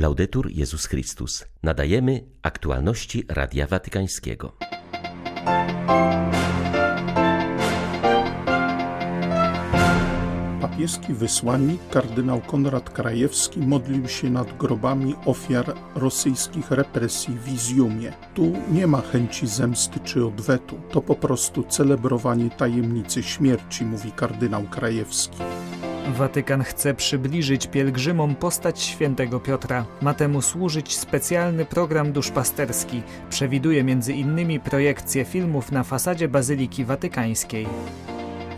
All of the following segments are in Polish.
Laudetur Jezus Chrystus. Nadajemy aktualności Radia Watykańskiego. Papieski wysłannik kardynał Konrad Krajewski modlił się nad grobami ofiar rosyjskich represji w Izjumie. Tu nie ma chęci zemsty czy odwetu, to po prostu celebrowanie tajemnicy śmierci, mówi kardynał Krajewski. Watykan chce przybliżyć pielgrzymom postać świętego Piotra. Ma temu służyć specjalny program duszpasterski. Przewiduje między innymi projekcję filmów na fasadzie Bazyliki Watykańskiej.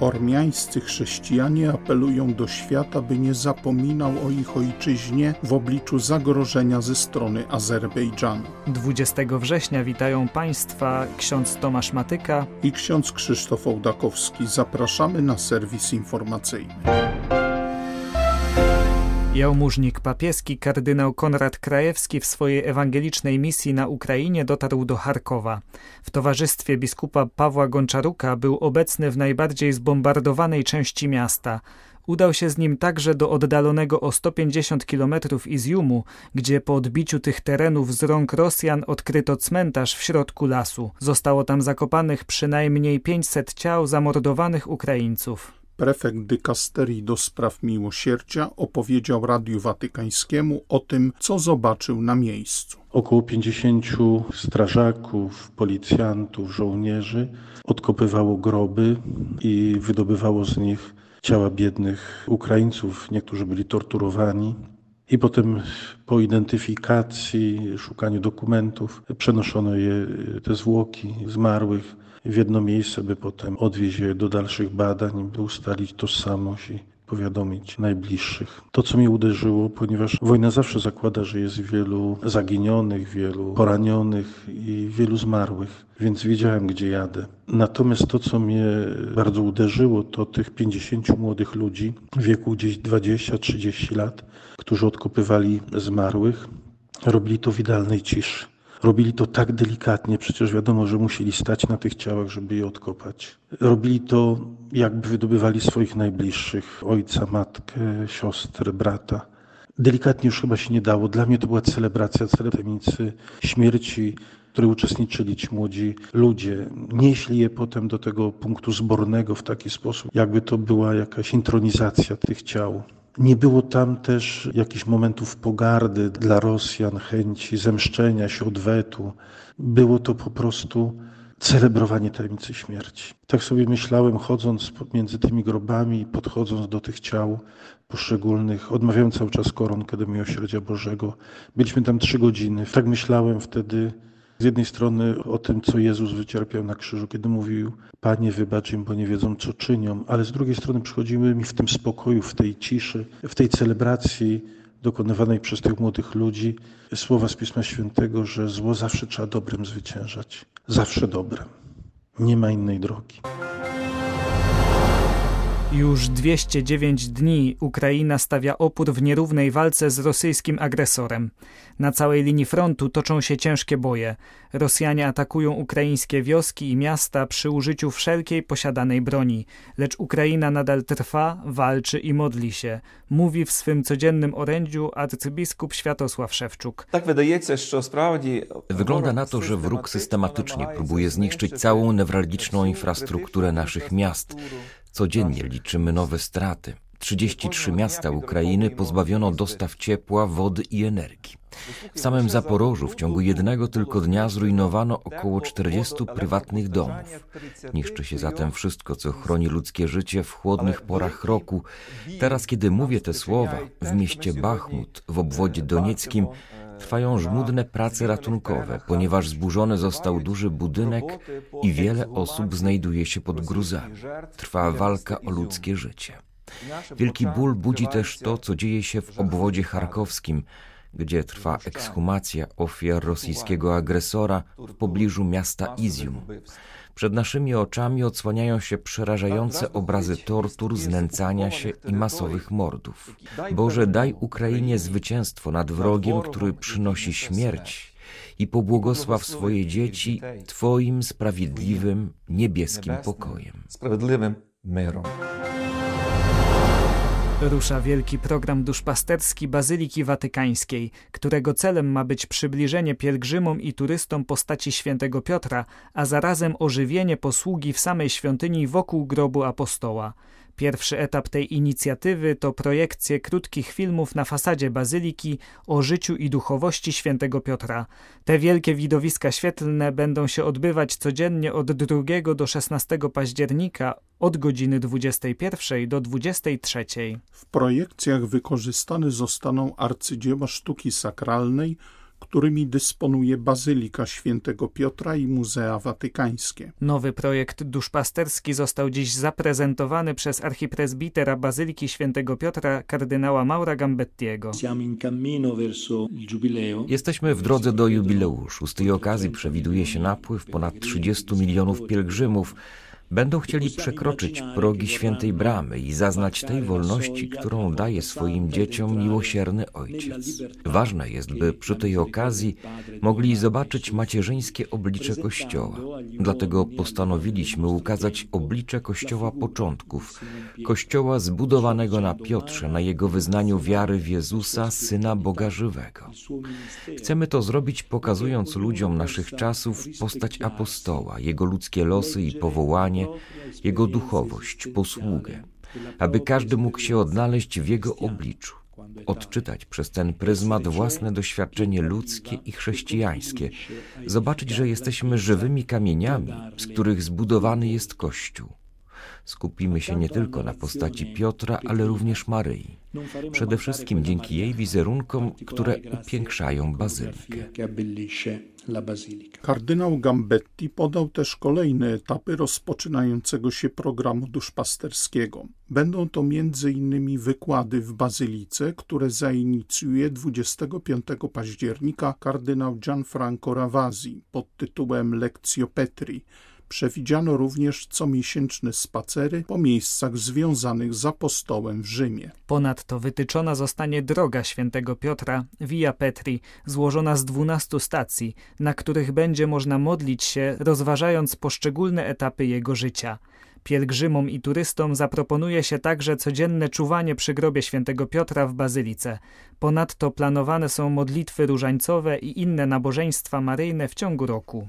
Ormiańscy chrześcijanie apelują do świata, by nie zapominał o ich ojczyźnie w obliczu zagrożenia ze strony Azerbejdżanu. 20 września witają Państwa ksiądz Tomasz Matyka i ksiądz Krzysztof Ołdakowski. Zapraszamy na serwis informacyjny. Jałmużnik papieski kardynał Konrad Krajewski w swojej ewangelicznej misji na Ukrainie dotarł do Charkowa. W towarzystwie biskupa Pawła Gonczaruka był obecny w najbardziej zbombardowanej części miasta. Udał się z nim także do oddalonego o 150 km Izjumu, gdzie po odbiciu tych terenów z rąk Rosjan odkryto cmentarz w środku lasu. Zostało tam zakopanych przynajmniej 500 ciał zamordowanych Ukraińców prefekt dykasterii do spraw miłosierdzia opowiedział Radiu Watykańskiemu o tym, co zobaczył na miejscu. Około 50 strażaków, policjantów, żołnierzy odkopywało groby i wydobywało z nich ciała biednych Ukraińców. Niektórzy byli torturowani. I potem po identyfikacji, szukaniu dokumentów przenoszono je, te zwłoki zmarłych w jedno miejsce, by potem odwieźć je do dalszych badań, by ustalić tożsamość i powiadomić najbliższych. To, co mnie uderzyło, ponieważ wojna zawsze zakłada, że jest wielu zaginionych, wielu poranionych i wielu zmarłych, więc wiedziałem, gdzie jadę. Natomiast to, co mnie bardzo uderzyło, to tych 50 młodych ludzi w wieku gdzieś 20-30 lat, którzy odkopywali zmarłych, robili to w idealnej ciszy. Robili to tak delikatnie, przecież wiadomo, że musieli stać na tych ciałach, żeby je odkopać. Robili to, jakby wydobywali swoich najbliższych ojca, matkę, siostrę, brata. Delikatnie już chyba się nie dało. Dla mnie to była celebracja celebramicy śmierci, której uczestniczyli ci młodzi ludzie. Nieśli je potem do tego punktu zbornego w taki sposób, jakby to była jakaś intronizacja tych ciał. Nie było tam też jakichś momentów pogardy dla Rosjan, chęci zemszczenia się, odwetu. Było to po prostu celebrowanie tajemnicy śmierci. Tak sobie myślałem, chodząc między tymi grobami, podchodząc do tych ciał poszczególnych, odmawiałem cały czas koronkę do Miłosierdzia Bożego. Byliśmy tam trzy godziny. Tak myślałem wtedy z jednej strony o tym, co Jezus wycierpiał na krzyżu, kiedy mówił, Panie, wybacz im, bo nie wiedzą, co czynią, ale z drugiej strony przychodziły mi w tym spokoju, w tej ciszy, w tej celebracji dokonywanej przez tych młodych ludzi słowa z Pisma Świętego, że zło zawsze trzeba dobrem zwyciężać. Zawsze dobrem. Nie ma innej drogi. Już 209 dni Ukraina stawia opór w nierównej walce z rosyjskim agresorem. Na całej linii frontu toczą się ciężkie boje. Rosjanie atakują ukraińskie wioski i miasta przy użyciu wszelkiej posiadanej broni, lecz Ukraina nadal trwa, walczy i modli się, mówi w swym codziennym orędziu arcybiskup Światosław Szewczuk. Tak Wygląda na to, że wróg systematycznie próbuje zniszczyć całą newralgiczną infrastrukturę naszych miast. Codziennie liczymy nowe straty. 33 miasta Ukrainy pozbawiono dostaw ciepła, wody i energii. W samym Zaporożu w ciągu jednego tylko dnia zrujnowano około 40 prywatnych domów. Niszczy się zatem wszystko, co chroni ludzkie życie w chłodnych porach roku. Teraz, kiedy mówię te słowa, w mieście Bachmut, w obwodzie donieckim, trwają żmudne prace ratunkowe, ponieważ zburzony został duży budynek i wiele osób znajduje się pod gruzami. Trwa walka o ludzkie życie. Wielki ból budzi też to, co dzieje się w obwodzie charkowskim, gdzie trwa ekshumacja ofiar rosyjskiego agresora w pobliżu miasta Izium. Przed naszymi oczami odsłaniają się przerażające obrazy tortur, znęcania się i masowych mordów. Boże, daj Ukrainie zwycięstwo nad wrogiem, który przynosi śmierć i pobłogosław swoje dzieci Twoim sprawiedliwym, niebieskim pokojem. Sprawiedliwym Rusza wielki program duszpasterski Bazyliki Watykańskiej, którego celem ma być przybliżenie pielgrzymom i turystom postaci świętego Piotra, a zarazem ożywienie posługi w samej świątyni wokół grobu apostoła. Pierwszy etap tej inicjatywy to projekcje krótkich filmów na fasadzie bazyliki o życiu i duchowości świętego Piotra. Te wielkie widowiska świetlne będą się odbywać codziennie od 2 do 16 października od godziny 21 do 23. W projekcjach wykorzystane zostaną arcydzieła sztuki sakralnej, którymi dysponuje Bazylika Świętego Piotra i Muzea Watykańskie. Nowy projekt duszpasterski został dziś zaprezentowany przez archipresbitera Bazyliki Świętego Piotra kardynała Maura Gambettiego. Jesteśmy w drodze do jubileuszu. Z tej okazji przewiduje się napływ ponad 30 milionów pielgrzymów będą chcieli przekroczyć progi świętej bramy i zaznać tej wolności, którą daje swoim dzieciom miłosierny Ojciec. Ważne jest, by przy tej okazji mogli zobaczyć macierzyńskie oblicze Kościoła. Dlatego postanowiliśmy ukazać oblicze Kościoła początków, Kościoła zbudowanego na Piotrze, na jego wyznaniu wiary w Jezusa, Syna Boga Żywego. Chcemy to zrobić pokazując ludziom naszych czasów postać apostoła, jego ludzkie losy i powołanie, jego duchowość, posługę, aby każdy mógł się odnaleźć w Jego obliczu, odczytać przez ten pryzmat własne doświadczenie ludzkie i chrześcijańskie, zobaczyć, że jesteśmy żywymi kamieniami, z których zbudowany jest Kościół. Skupimy się nie tylko na postaci Piotra, ale również Maryi. Przede wszystkim dzięki jej wizerunkom, które upiększają bazylikę. Kardynał Gambetti podał też kolejne etapy rozpoczynającego się programu duszpasterskiego. Będą to m.in. wykłady w Bazylice, które zainicjuje 25 października kardynał Gianfranco Ravasi pod tytułem Lectio Petri – Przewidziano również comiesięczne spacery po miejscach związanych z apostołem w Rzymie. Ponadto wytyczona zostanie droga świętego Piotra, Via Petri, złożona z 12 stacji, na których będzie można modlić się, rozważając poszczególne etapy jego życia. Pielgrzymom i turystom zaproponuje się także codzienne czuwanie przy grobie świętego Piotra w Bazylice. Ponadto planowane są modlitwy różańcowe i inne nabożeństwa maryjne w ciągu roku.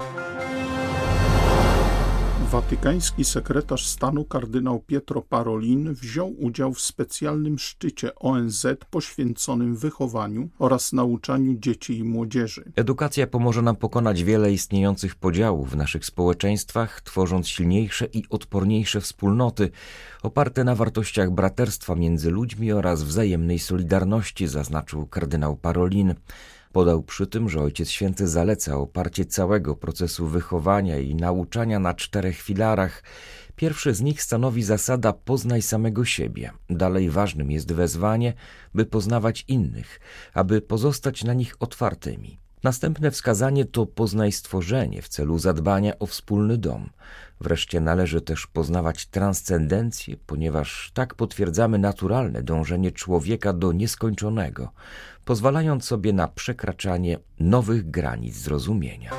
Watykański sekretarz stanu kardynał Pietro Parolin wziął udział w specjalnym szczycie ONZ poświęconym wychowaniu oraz nauczaniu dzieci i młodzieży. Edukacja pomoże nam pokonać wiele istniejących podziałów w naszych społeczeństwach, tworząc silniejsze i odporniejsze wspólnoty, oparte na wartościach braterstwa między ludźmi oraz wzajemnej solidarności, zaznaczył kardynał Parolin. Podał przy tym, że Ojciec Święty zaleca oparcie całego procesu wychowania i nauczania na czterech filarach. Pierwszy z nich stanowi zasada poznaj samego siebie. Dalej ważnym jest wezwanie, by poznawać innych, aby pozostać na nich otwartymi. Następne wskazanie to poznaj stworzenie w celu zadbania o wspólny dom. Wreszcie należy też poznawać transcendencję, ponieważ tak potwierdzamy naturalne dążenie człowieka do nieskończonego, pozwalając sobie na przekraczanie nowych granic zrozumienia.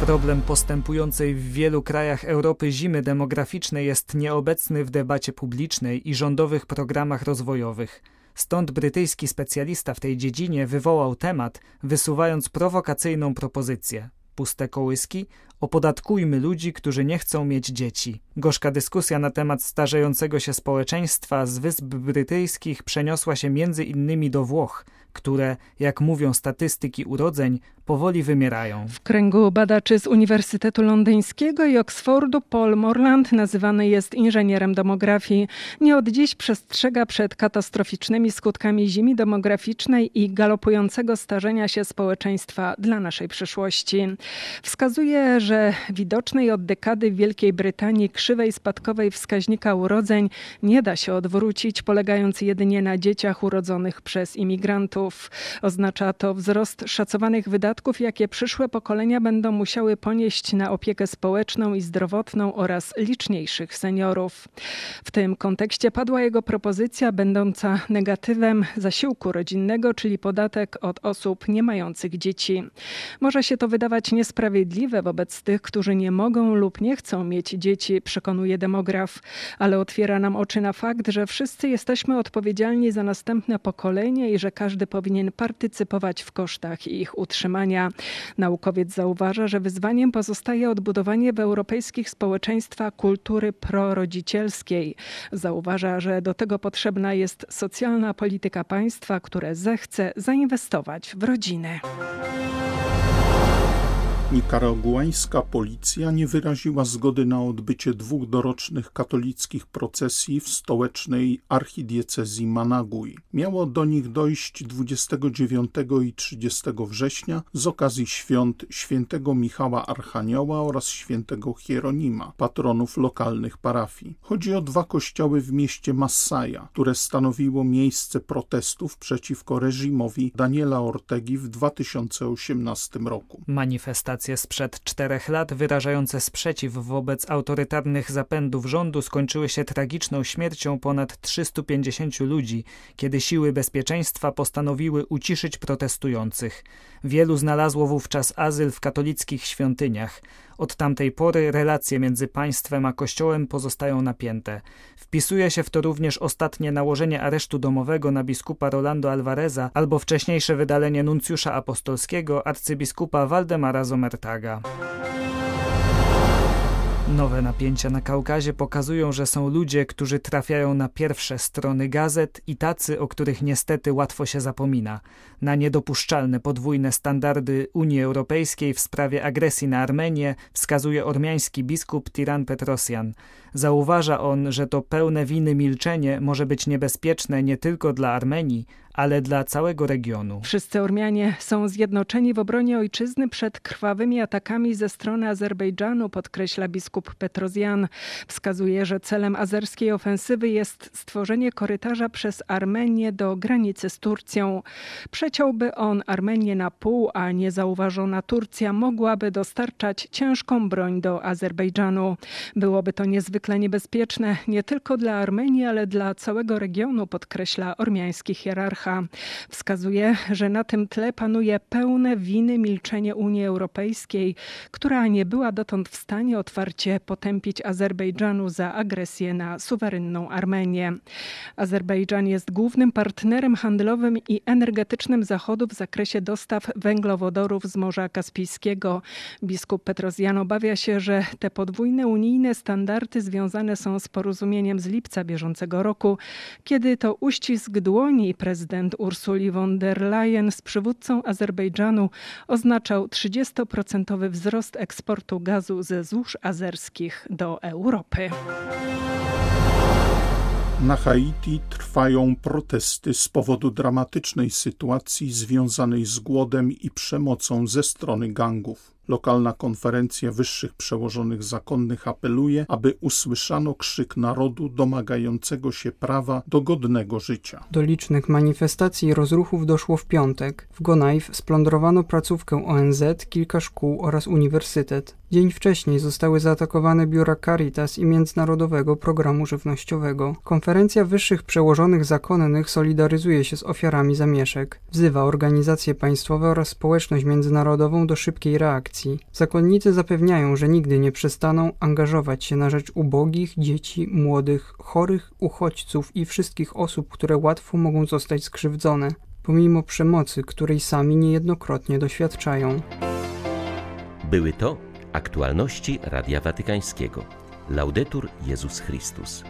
Problem postępującej w wielu krajach Europy zimy demograficznej jest nieobecny w debacie publicznej i rządowych programach rozwojowych. Stąd brytyjski specjalista w tej dziedzinie wywołał temat, wysuwając prowokacyjną propozycję. Puste kołyski, opodatkujmy ludzi, którzy nie chcą mieć dzieci. Gorzka dyskusja na temat starzejącego się społeczeństwa z Wysp Brytyjskich przeniosła się między innymi do Włoch, które, jak mówią statystyki urodzeń, powoli wymierają. W kręgu badaczy z Uniwersytetu Londyńskiego i Oxfordu Paul Morland nazywany jest inżynierem demografii. Nie od dziś przestrzega przed katastroficznymi skutkami zimi demograficznej i galopującego starzenia się społeczeństwa dla naszej przyszłości. Wskazuje, że widocznej od dekady w Wielkiej Brytanii krzywej spadkowej wskaźnika urodzeń nie da się odwrócić, polegając jedynie na dzieciach urodzonych przez imigrantów. Oznacza to wzrost szacowanych wydatków, jakie przyszłe pokolenia będą musiały ponieść na opiekę społeczną i zdrowotną oraz liczniejszych seniorów. W tym kontekście padła jego propozycja będąca negatywem zasiłku rodzinnego, czyli podatek od osób nie mających dzieci. Może się to wydawać niesprawiedliwe wobec tych, którzy nie mogą lub nie chcą mieć dzieci, przekonuje demograf, ale otwiera nam oczy na fakt, że wszyscy jesteśmy odpowiedzialni za następne pokolenie i że każdy powinien partycypować w kosztach ich utrzymania. Naukowiec zauważa, że wyzwaniem pozostaje odbudowanie w europejskich społeczeństwa kultury prorodzicielskiej. Zauważa, że do tego potrzebna jest socjalna polityka państwa, które zechce zainwestować w rodzinę. Nikaraguańska policja nie wyraziła zgody na odbycie dwóch dorocznych katolickich procesji w stołecznej archidiecezji Managui. Miało do nich dojść 29 i 30 września z okazji świąt świętego Michała Archanioła oraz świętego Hieronima, patronów lokalnych parafii. Chodzi o dwa kościoły w mieście Massaja, które stanowiło miejsce protestów przeciwko reżimowi Daniela Ortegi w 2018 roku. Manifestacja Demonstracje sprzed czterech lat wyrażające sprzeciw wobec autorytarnych zapędów rządu skończyły się tragiczną śmiercią ponad 350 ludzi, kiedy siły bezpieczeństwa postanowiły uciszyć protestujących. Wielu znalazło wówczas azyl w katolickich świątyniach. Od tamtej pory relacje między państwem a kościołem pozostają napięte. Wpisuje się w to również ostatnie nałożenie aresztu domowego na biskupa Rolando Alvareza albo wcześniejsze wydalenie nuncjusza apostolskiego arcybiskupa Waldemara Nowe napięcia na Kaukazie pokazują, że są ludzie, którzy trafiają na pierwsze strony gazet i tacy, o których niestety łatwo się zapomina. Na niedopuszczalne podwójne standardy Unii Europejskiej w sprawie agresji na Armenię wskazuje ormiański biskup Tiran Petrosjan. Zauważa on, że to pełne winy milczenie może być niebezpieczne nie tylko dla Armenii, ale dla całego regionu. Wszyscy Ormianie są zjednoczeni w obronie ojczyzny przed krwawymi atakami ze strony Azerbejdżanu, podkreśla biskup Petrozjan. Wskazuje, że celem azerskiej ofensywy jest stworzenie korytarza przez Armenię do granicy z Turcją. Przeciąłby on Armenię na pół, a niezauważona Turcja mogłaby dostarczać ciężką broń do Azerbejdżanu. Byłoby to niezwykle niebezpieczne nie tylko dla Armenii, ale dla całego regionu, podkreśla ormiański hierarcha. Wskazuje, że na tym tle panuje pełne winy milczenie Unii Europejskiej, która nie była dotąd w stanie otwarcie potępić Azerbejdżanu za agresję na suwerenną Armenię. Azerbejdżan jest głównym partnerem handlowym i energetycznym Zachodu w zakresie dostaw węglowodorów z Morza Kaspijskiego. Biskup Petrosjan obawia się, że te podwójne unijne standardy związane są z porozumieniem z lipca bieżącego roku, kiedy to uścisk dłoni prezydent prezydent Ursuli von der Leyen z przywódcą Azerbejdżanu oznaczał 30% wzrost eksportu gazu ze złóż azerskich do Europy. Na Haiti trwają protesty z powodu dramatycznej sytuacji związanej z głodem i przemocą ze strony gangów. Lokalna konferencja wyższych przełożonych zakonnych apeluje, aby usłyszano krzyk narodu domagającego się prawa do godnego życia. Do licznych manifestacji i rozruchów doszło w piątek. W Gonaiv splądrowano placówkę ONZ, kilka szkół oraz uniwersytet. Dzień wcześniej zostały zaatakowane biura Caritas i Międzynarodowego Programu Żywnościowego. Konferencja wyższych przełożonych zakonnych solidaryzuje się z ofiarami zamieszek. Wzywa organizacje państwowe oraz społeczność międzynarodową do szybkiej reakcji akcji. Zakonnicy zapewniają, że nigdy nie przestaną angażować się na rzecz ubogich, dzieci, młodych, chorych, uchodźców i wszystkich osób, które łatwo mogą zostać skrzywdzone, pomimo przemocy, której sami niejednokrotnie doświadczają. Były to aktualności Radia Watykańskiego. Laudetur Jezus Chrystus.